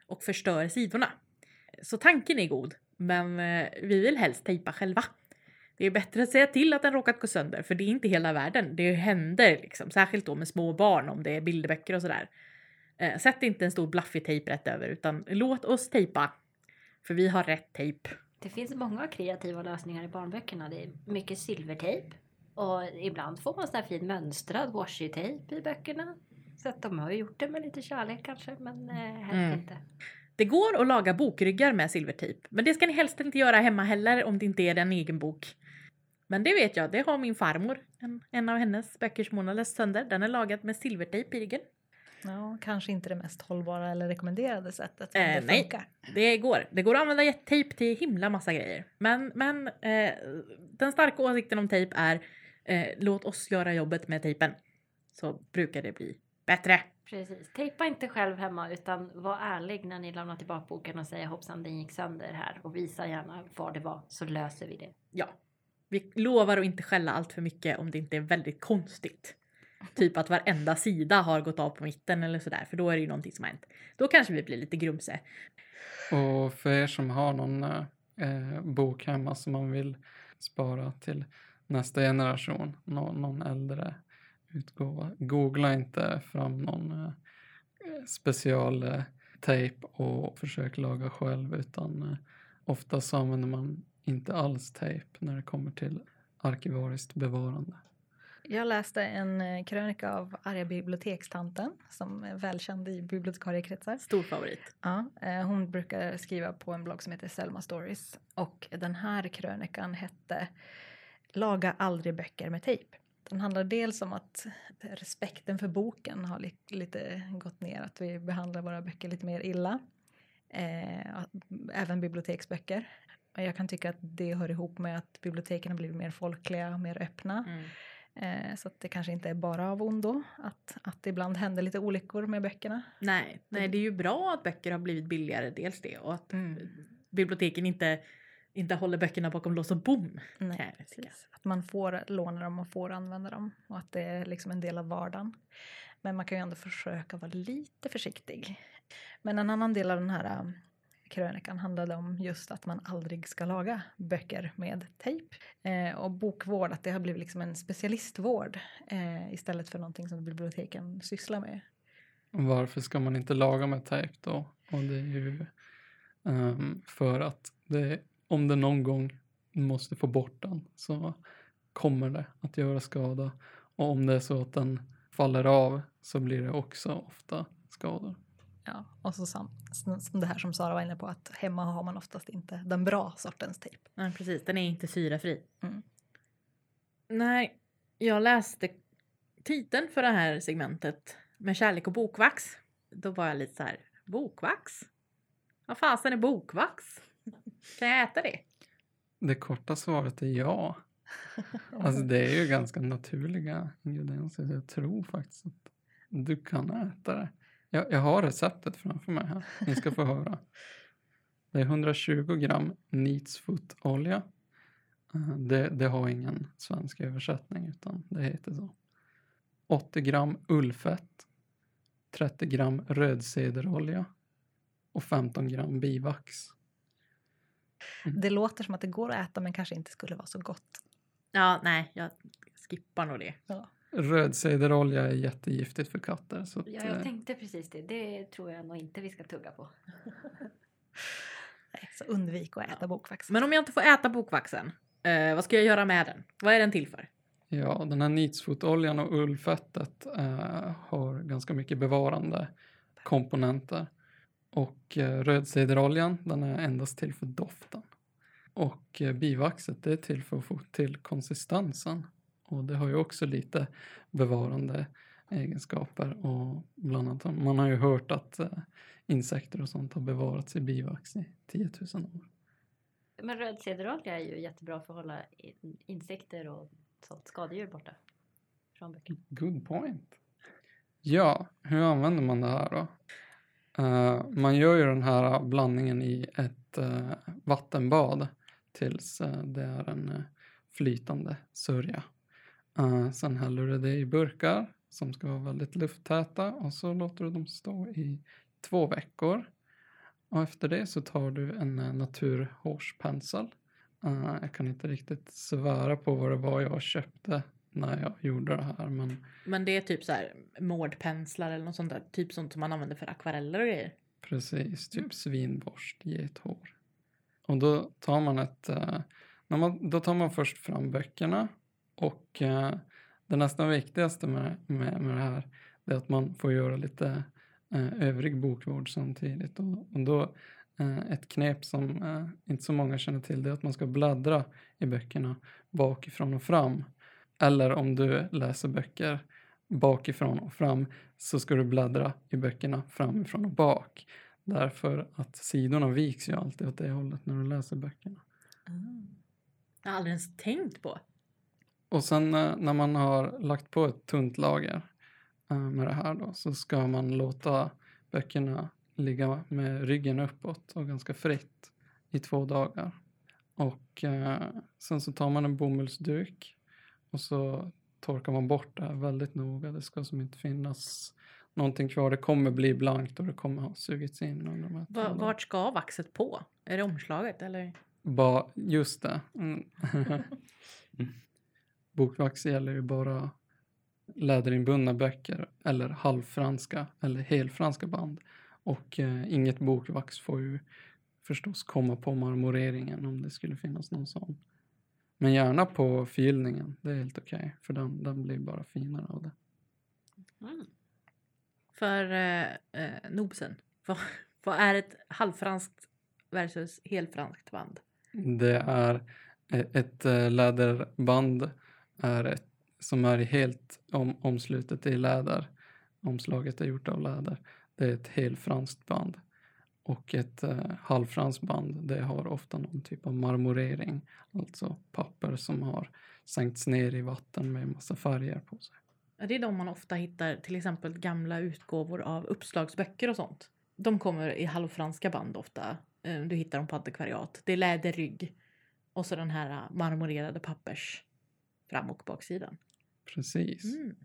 och förstör sidorna. Så tanken är god, men eh, vi vill helst tejpa själva. Det är bättre att säga till att den råkat gå sönder, för det är inte hela världen. Det händer liksom, särskilt då med små barn om det är bilderböcker och sådär. Eh, sätt inte en stor blaffig tejp rätt över, utan låt oss tejpa. För vi har rätt tejp. Det finns många kreativa lösningar i barnböckerna. Det är mycket silvertejp. Och ibland får man sån här fin mönstrad washi-tejp i böckerna. Så att de har ju gjort det med lite kärlek kanske, men eh, helst Mm. inte. Det går att laga bokryggar med silvertejp, men det ska ni helst inte göra hemma heller om det inte är en egen bok. Men det vet jag, det har min farmor. En, en av hennes böcker som hon har läst sönder, den är lagad med silvertejp i ryggen. Ja, kanske inte det mest hållbara eller rekommenderade sättet. Eh, det nej. Det går. Det går att använda tejp till himla massa grejer. Men, men eh, den starka åsikten om tejp är eh, låt oss göra jobbet med tejpen. Så brukar det bli bättre. Precis. Tejpa inte själv hemma utan var ärlig när ni lämnar tillbaka boken och säger hoppsan den gick sönder här och visa gärna var det var så löser vi det. Ja. Vi lovar att inte skälla allt för mycket om det inte är väldigt konstigt. Typ att varenda sida har gått av på mitten eller sådär, för då är det ju någonting som har hänt. Då kanske vi blir lite grumse. Och för er som har någon eh, bok hemma som man vill spara till nästa generation, nå- någon äldre utgåva, googla inte fram någon eh, specialtejp eh, och försök laga själv utan eh, oftast använder man inte alls tejp när det kommer till arkivariskt bevarande. Jag läste en eh, krönika av arga bibliotekstanten som är välkänd i bibliotekariekretsar. Stor favorit. Ja, eh, hon brukar skriva på en blogg som heter Selma Stories och den här krönikan hette Laga aldrig böcker med tejp. Den handlar dels om att respekten för boken har li- lite gått ner, att vi behandlar våra böcker lite mer illa. Eh, även biblioteksböcker. Jag kan tycka att det hör ihop med att biblioteken har blivit mer folkliga och mer öppna. Mm. Eh, så att det kanske inte är bara av ondo att, att det ibland händer lite olyckor med böckerna. Nej, nej, det är ju bra att böcker har blivit billigare, dels det, och att Mm. biblioteken inte, inte håller böckerna bakom lås och bom. Nej. Att man får låna dem och får använda dem och att det är liksom en del av vardagen. Men man kan ju ändå försöka vara lite försiktig. Men en annan del av den här krönikan handlade om just att man aldrig ska laga böcker med tejp. Eh, och bokvård, att det har blivit liksom en specialistvård eh, istället för någonting som biblioteken sysslar med. Varför ska man inte laga med tejp då? Och det är ju um, för att det, om det någon gång måste få bort den så kommer det att göra skada. Och om det är så att den faller av så blir det också ofta skador. Ja, och så som som det här som Sara var inne på att hemma har man oftast inte den bra sortens tejp. Nej, precis. Den är inte syrafri. Mm. Nej, jag läste titeln för det här segmentet med kärlek och bokvax. Då var jag lite så här, bokvax? Vad fasen är bokvax? Kan jag äta det? Det korta svaret är ja. Alltså det är ju ganska naturliga ingredienser. Jag tror faktiskt att du kan äta det. Jag, jag har receptet framför mig här. Ni ska få höra. Det är 120 gram Neatsfoot-olja. Eh, Det, det har ingen svensk översättning utan det heter så. 80 gram ullfett. 30 gram rödcederolja. Och 15 gram bivax. Det låter som att det går att äta men kanske inte skulle vara så gott. Ja, nej, jag skippar nog det. Ja. Rödcederolja är jättegiftigt för katter. Så att, Ja, eh, jag tänkte precis det. Det tror jag nog inte vi ska tugga på. Nej, Så undvik att äta bokvax. Men om jag inte får äta bokvaxen, eh, vad ska jag göra med den? Vad är den till för? Ja, den här Neatsfoot-oljan och ullfettet eh, har ganska mycket bevarande komponenter. Och eh, rödcederoljan, den är endast till för doften. Och eh, bivaxet, det är till för att få till konsistensen. Och det har ju också lite bevarande egenskaper. Och bland annat, man har ju hört att eh, insekter och sånt har bevarats i bivax i 10 000 år. Men rödcederolja är ju jättebra för att hålla in- insekter och sånt skadedjur borta. Från böcker. Good point. Ja, hur använder man det här då? Eh, man gör ju den här blandningen i ett eh, vattenbad tills eh, det är en flytande sörja. Uh, sen häller du det i burkar som ska vara väldigt lufttäta och så låter du dem stå i två veckor. Och efter det så tar du en uh, naturhårspensel. Uh, jag kan inte riktigt svära på vad det var jag köpte när jag gjorde det här men Men det är typ så här mårdpenslar eller något sånt där. Typ sånt som man använder för akvareller och grejer. Precis, typ svinborst, gethår. Och då tar man ett, eh, när man, då tar man först fram böckerna och eh, det nästan viktigaste med, med, med det här är att man får göra lite eh, övrig bokvård samtidigt. Och, och då eh, ett knep som eh, inte så många känner till det är att man ska bläddra i böckerna bakifrån och fram. Eller om du läser böcker bakifrån och fram så ska du bläddra i böckerna framifrån och bak. Därför att sidorna viks ju alltid åt det hållet när du läser böckerna. Mm. Jag har aldrig ens tänkt på. Och sen eh, när man har lagt på ett tunt lager eh, med det här då så ska man låta böckerna ligga med ryggen uppåt och ganska fritt i två dagar. Och eh, sen så tar man en bomullsduk och så torkar man bort det här väldigt noga. Det ska som inte finnas någonting kvar. Det kommer bli blankt och det kommer ha sugits in under de här Va, vart ska vaxet på? Är det omslaget eller? Ba, just det. Mm. Bokvax gäller ju bara läderinbundna böcker eller halvfranska eller helfranska band. Och eh, inget bokvax får ju förstås komma på marmoreringen om det skulle finnas någon sån. Men gärna på förgyllningen, det är helt okej. för den, den blir bara finare av det. Mm. För eh, eh, nobsen. Vad, vad är ett halvfranskt versus helfranskt band? Det är eh, ett eh, läderband är ett, som är helt om, omslutet i läder. Omslaget är gjort av läder. Det är ett helfranskt band. Och ett eh, halvfranskt band det har ofta någon typ av marmorering. Alltså papper som har sänkts ner i vatten med massa färger på sig. Ja, Det är de man ofta hittar, till exempel gamla utgåvor av uppslagsböcker och sånt. De kommer i halvfranska band ofta. Eh, du hittar dem på antikvariat. Det är läderrygg och så den här eh, marmorerade pappers fram och baksidan. Precis. Mm.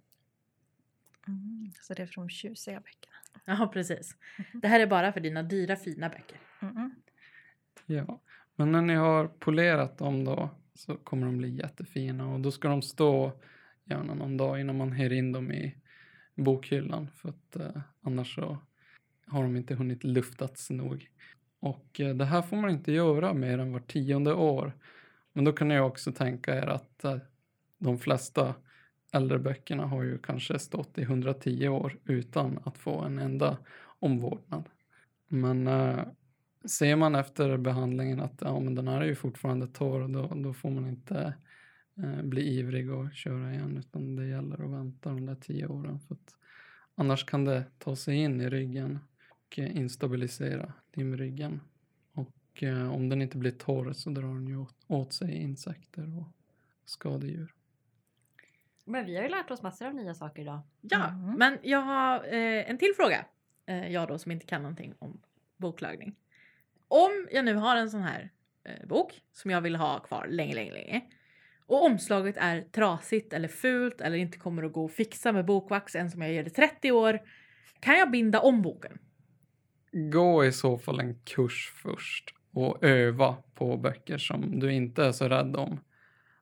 Mm. Så det är för de tjusiga böckerna. Ja, precis. Mhm. Det här är bara för dina dyra fina böcker. Mm. Ja, men när ni har polerat dem då så kommer de bli jättefina och då ska de stå gärna någon dag innan man hyr in dem i bokhyllan för att eh, annars så har de inte hunnit luftats nog. Och eh, det här får man inte göra mer än var tionde år. Men då kan ni också tänka er att eh, de flesta äldre böckerna har ju kanske stått i 110 år utan att få en enda omvårdnad. Men eh, ser man efter behandlingen att ja, men den här är ju fortfarande torr, då, då får man inte eh, bli ivrig och köra igen utan det gäller att vänta de där tio åren för att annars kan det ta sig in i ryggen och instabilisera limryggen. Och eh, om den inte blir torr så drar den ju åt, åt sig insekter och skadedjur. Men vi har ju lärt oss massor av nya saker idag. Ja, Mm. men jag har eh, en till fråga. Eh, jag då som inte kan någonting om boklagning. Om jag nu har en sån här eh, bok som jag vill ha kvar länge, länge, länge. Och omslaget är trasigt eller fult eller inte kommer att gå att fixa med bokvax än som jag ger det 30 år. Kan jag binda om boken? Gå i så fall en kurs först och öva på böcker som du inte är så rädd om.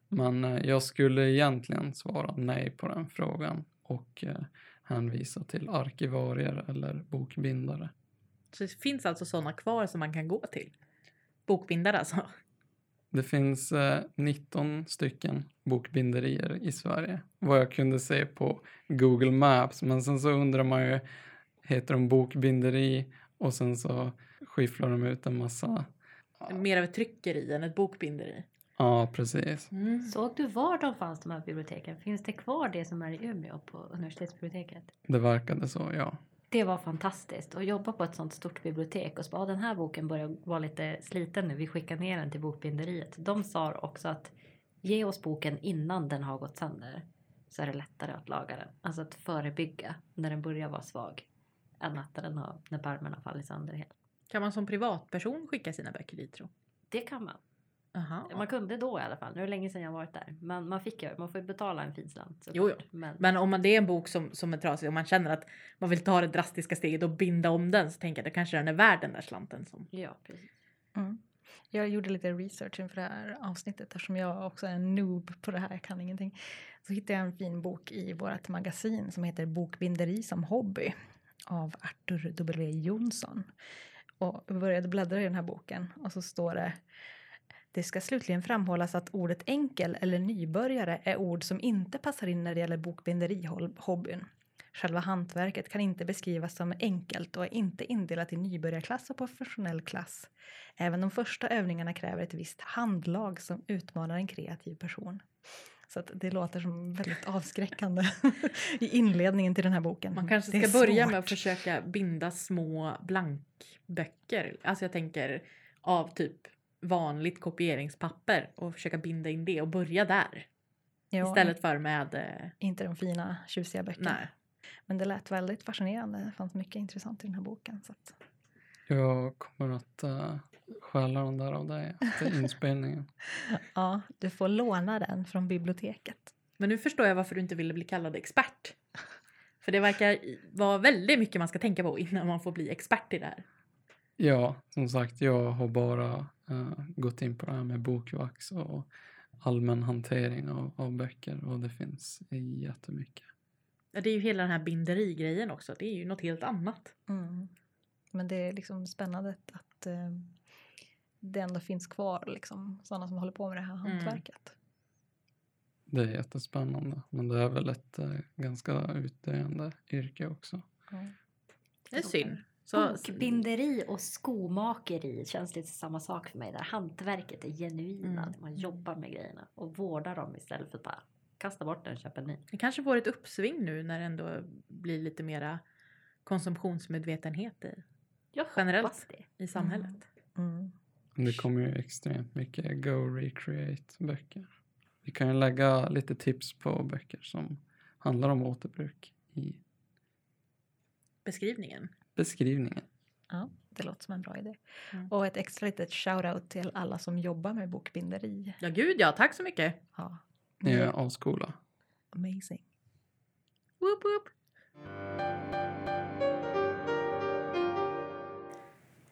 Men eh, jag skulle egentligen svara nej på den frågan och eh, hänvisa till arkivarier eller bokbindare. Så det finns alltså sådana kvar som man kan gå till. Bokbindare alltså. Det finns eh, 19 stycken bokbinderier i Sverige. Vad jag kunde se på Google Maps. Men sen så undrar man ju, heter de bokbinderi? Och sen så skifflar de ut en massa. Mer av ett tryckeri än ett bokbinderi. Ja, precis. Mm. Såg du var de fanns de här biblioteken? Finns det kvar det som är i Umeå på universitetsbiblioteket? Det verkade så, ja. Det var fantastiskt att jobba på ett sånt stort bibliotek och så bara, "Ah, den här boken börjar vara lite sliten nu, vi skickar ner den till bokbinderiet. De sa också att ge oss boken innan den har gått sönder så är det lättare att laga den. Alltså att förebygga när den börjar vara svag än att den har, när pärmen har fallit sönder helt. Kan man som privatperson skicka sina böcker dit tro? Det kan man. Aha. Man kunde då i alla fall. Nu är det länge sedan jag varit där. Men man fick ju, man får ju betala en fin slant. Jo, såklart. Men, Men om man, det är en bok som, som är trasig och man känner att man vill ta det drastiska steget och binda om den så tänker jag att det kanske den är värd den där slanten. Som... ja, precis. Mm. Jag gjorde lite research inför det här avsnittet eftersom jag också är en noob på det här, jag kan ingenting. Så hittade jag en fin bok i vårt magasin som heter Bokbinderi som hobby av Arthur W Jonsson. Och började bläddra i den här boken och så står det det ska slutligen framhållas att ordet enkel eller nybörjare är ord som inte passar in när det gäller bokbinderihobbyn. Själva hantverket kan inte beskrivas som enkelt och är inte indelat i nybörjarklass och professionell klass. Även de första övningarna kräver ett visst handlag som utmanar en kreativ person. Så det låter som väldigt avskräckande i inledningen till den här boken. Man kanske ska börja svårt. med att försöka binda små blankböcker. Alltså jag tänker av typ vanligt kopieringspapper och försöka binda in det och börja där. Ja, Istället för med... Eh, Inte de fina tjusiga böckerna. nej. Men det lät väldigt fascinerande. Det fanns mycket intressant i den här boken. Så att, Jag kommer att uh, stjäla den där av dig efter inspelningen. ja, du får låna den från biblioteket. Men nu förstår jag varför du inte ville bli kallad expert. För det verkar vara väldigt mycket man ska tänka på innan man får bli expert i det här. Ja, som sagt, jag har bara eh, gått in på det här med bokvax och allmän hantering av, av böcker och det finns jättemycket. Ja, Det är ju hela den här binderigrejen också. Det är ju något helt annat. Mm. Men det är liksom spännande att eh, det ändå finns kvar liksom, sådana som håller på med det här Mm. hantverket. Det är jättespännande, men det är väl ett eh, ganska utdöende yrke också. Ja. Det är synd. Så, Bokbinderi och skomakeri känns lite samma sak för mig. Där hantverket är genuina. Mm. Man jobbar med grejerna och vårdar dem istället för att bara kasta bort den och köpa en ny. det kanske får ett uppsving nu när det ändå blir lite mera konsumtionsmedvetenhet i, Jag Generellt. det. i samhället. Mm. Det kommer ju extremt mycket Go Recreate-böcker. Vi kan ju lägga lite tips på böcker som handlar om återbruk i Beskrivningen. Beskrivningen. Ja, det låter som en bra idé. Mm. Och ett extra litet shout-out till alla som jobbar med bokbinderi. Ja gud ja, tack så mycket. Ja, Ni är ascoola. amazing. Woop woop.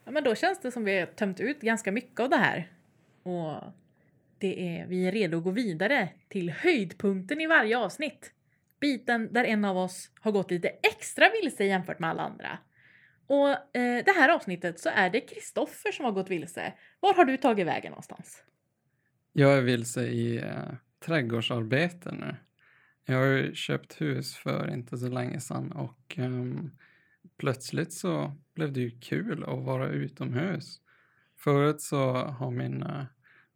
Ja, men då känns det som vi har tömt ut ganska mycket av det här. Och det är, vi är redo att gå vidare till höjdpunkten i varje avsnitt. Biten där en av oss har gått lite extra vilse jämfört med alla andra. Och eh, det här avsnittet så är det Kristoffer som har gått vilse. Var har du tagit vägen någonstans? Jag är vilse i eh, trädgårdsarbete nu. Jag har ju köpt hus för inte så länge sedan och ehm, plötsligt så blev det ju kul att vara utomhus. Förut så har min, eh,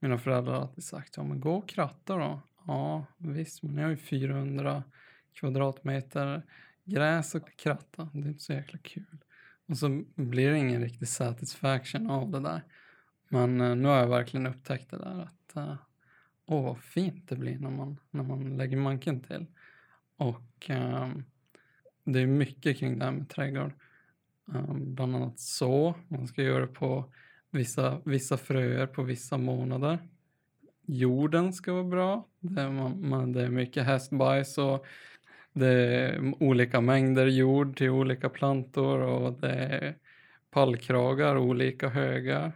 mina föräldrar alltid sagt, ja men gå och kratta då. ja visst, men jag har ju 400 kvadratmeter gräs och kratta. Det är inte så jäkla kul. Och så blir det ingen riktig satisfaction av det där. Men eh, nu har jag verkligen upptäckt det där att eh, åh vad fint det blir när man, när man lägger manken till. Och eh, det är mycket kring det här med trädgård. Ehm, bland annat så, man ska göra det på vissa, vissa fröer på vissa månader. Jorden ska vara bra. Det är, man, man, det är mycket hästbajs och det är olika mängder jord till olika plantor och det är pallkragar olika höga.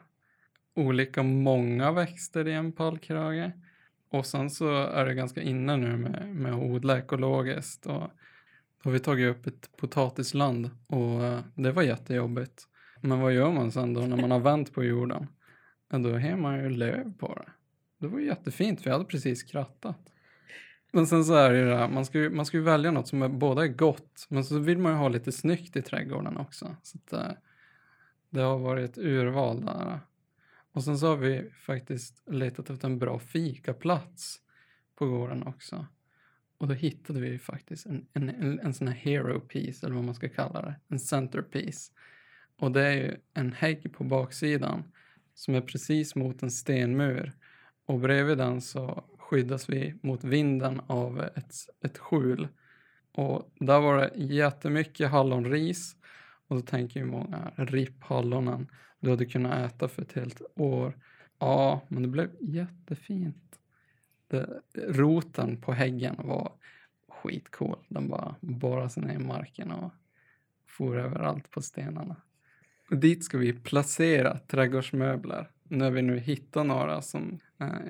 Olika många växter i en pallkrage. Och sen så är det ganska inne nu med, med att odla ekologiskt. Och då har vi tagit upp ett potatisland och eh, det var jättejobbigt. Men vad gör man sen då när man har vänt på jorden? Ja, då har man ju löv på det. Det var jättefint för jag hade precis krattat. Men sen så är det ju det här, man ska ju, man ska ju välja något som är, båda är gott men så vill man ju ha lite snyggt i trädgården också. Så att, eh, det har varit ett urval där. Och sen så har vi faktiskt letat efter en bra fikaplats på gården också. Och då hittade vi faktiskt en, en, en, en sån här hero piece, eller vad man ska kalla det, en centerpiece. Och det är ju en hägg på baksidan som är precis mot en stenmur. Och bredvid den så skyddas vi mot vinden av ett, ett skjul. Och där var det jättemycket hallonris. Och då tänker ju många, ripp hallonen, du hade kunnat äta för ett helt år. Ja, men det blev jättefint. Det, roten på häggen var skitcool. Den bara borrade sig ner i marken och for överallt på stenarna. Och dit ska vi placera trädgårdsmöbler när vi nu hittar några som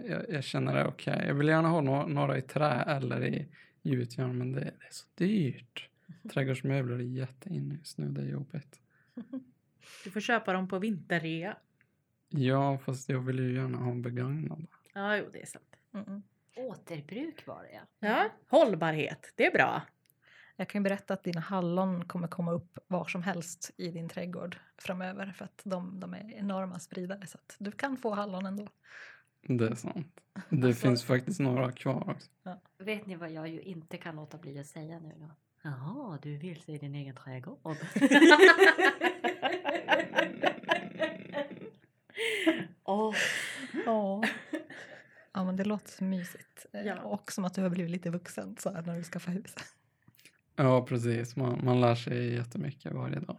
jag, jag, känner är okej. Okay. Jag vill gärna ha no några i trä eller i gjutjärn men det, det, är så dyrt. Trädgårdsmöbler är jätteinne just nu, det är jobbigt. Du får köpa dem på vinterrea. Ja, fast jag vill ju gärna ha begagnade. Ja, jo, det är sant. Mm. Återbruk var det ja. Ja, hållbarhet, det är bra. Jag kan ju berätta att dina hallon kommer komma upp var som helst i din trädgård framöver för att de, de är enorma spridare så att du kan få hallon ändå. Det är sant. Det Alltså- finns faktiskt några kvar också. Vet ni vad jag ju inte kan låta bli att säga nu då? Jaha, du vill se din egen trädgård? Åh, Ja. ja men det låter så mysigt. Eh, Ja. Och som att du har blivit lite vuxen så här, när du skaffar hus. Ja, precis. Man, man lär sig jättemycket varje dag.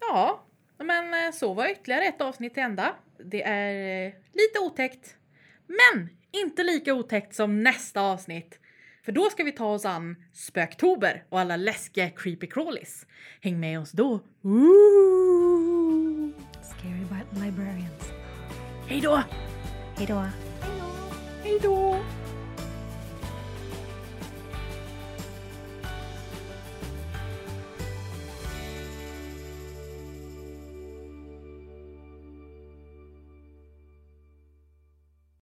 Ja, så var ytterligare ett avsnitt till ända. Det är eh, lite otäckt, men inte lika otäckt som nästa avsnitt. För då ska vi ta oss an Spöktober och alla läskiga creepy crawlies. Häng med oss då! Ooh! Scary librarians. Hej då! Hej då. Hej då!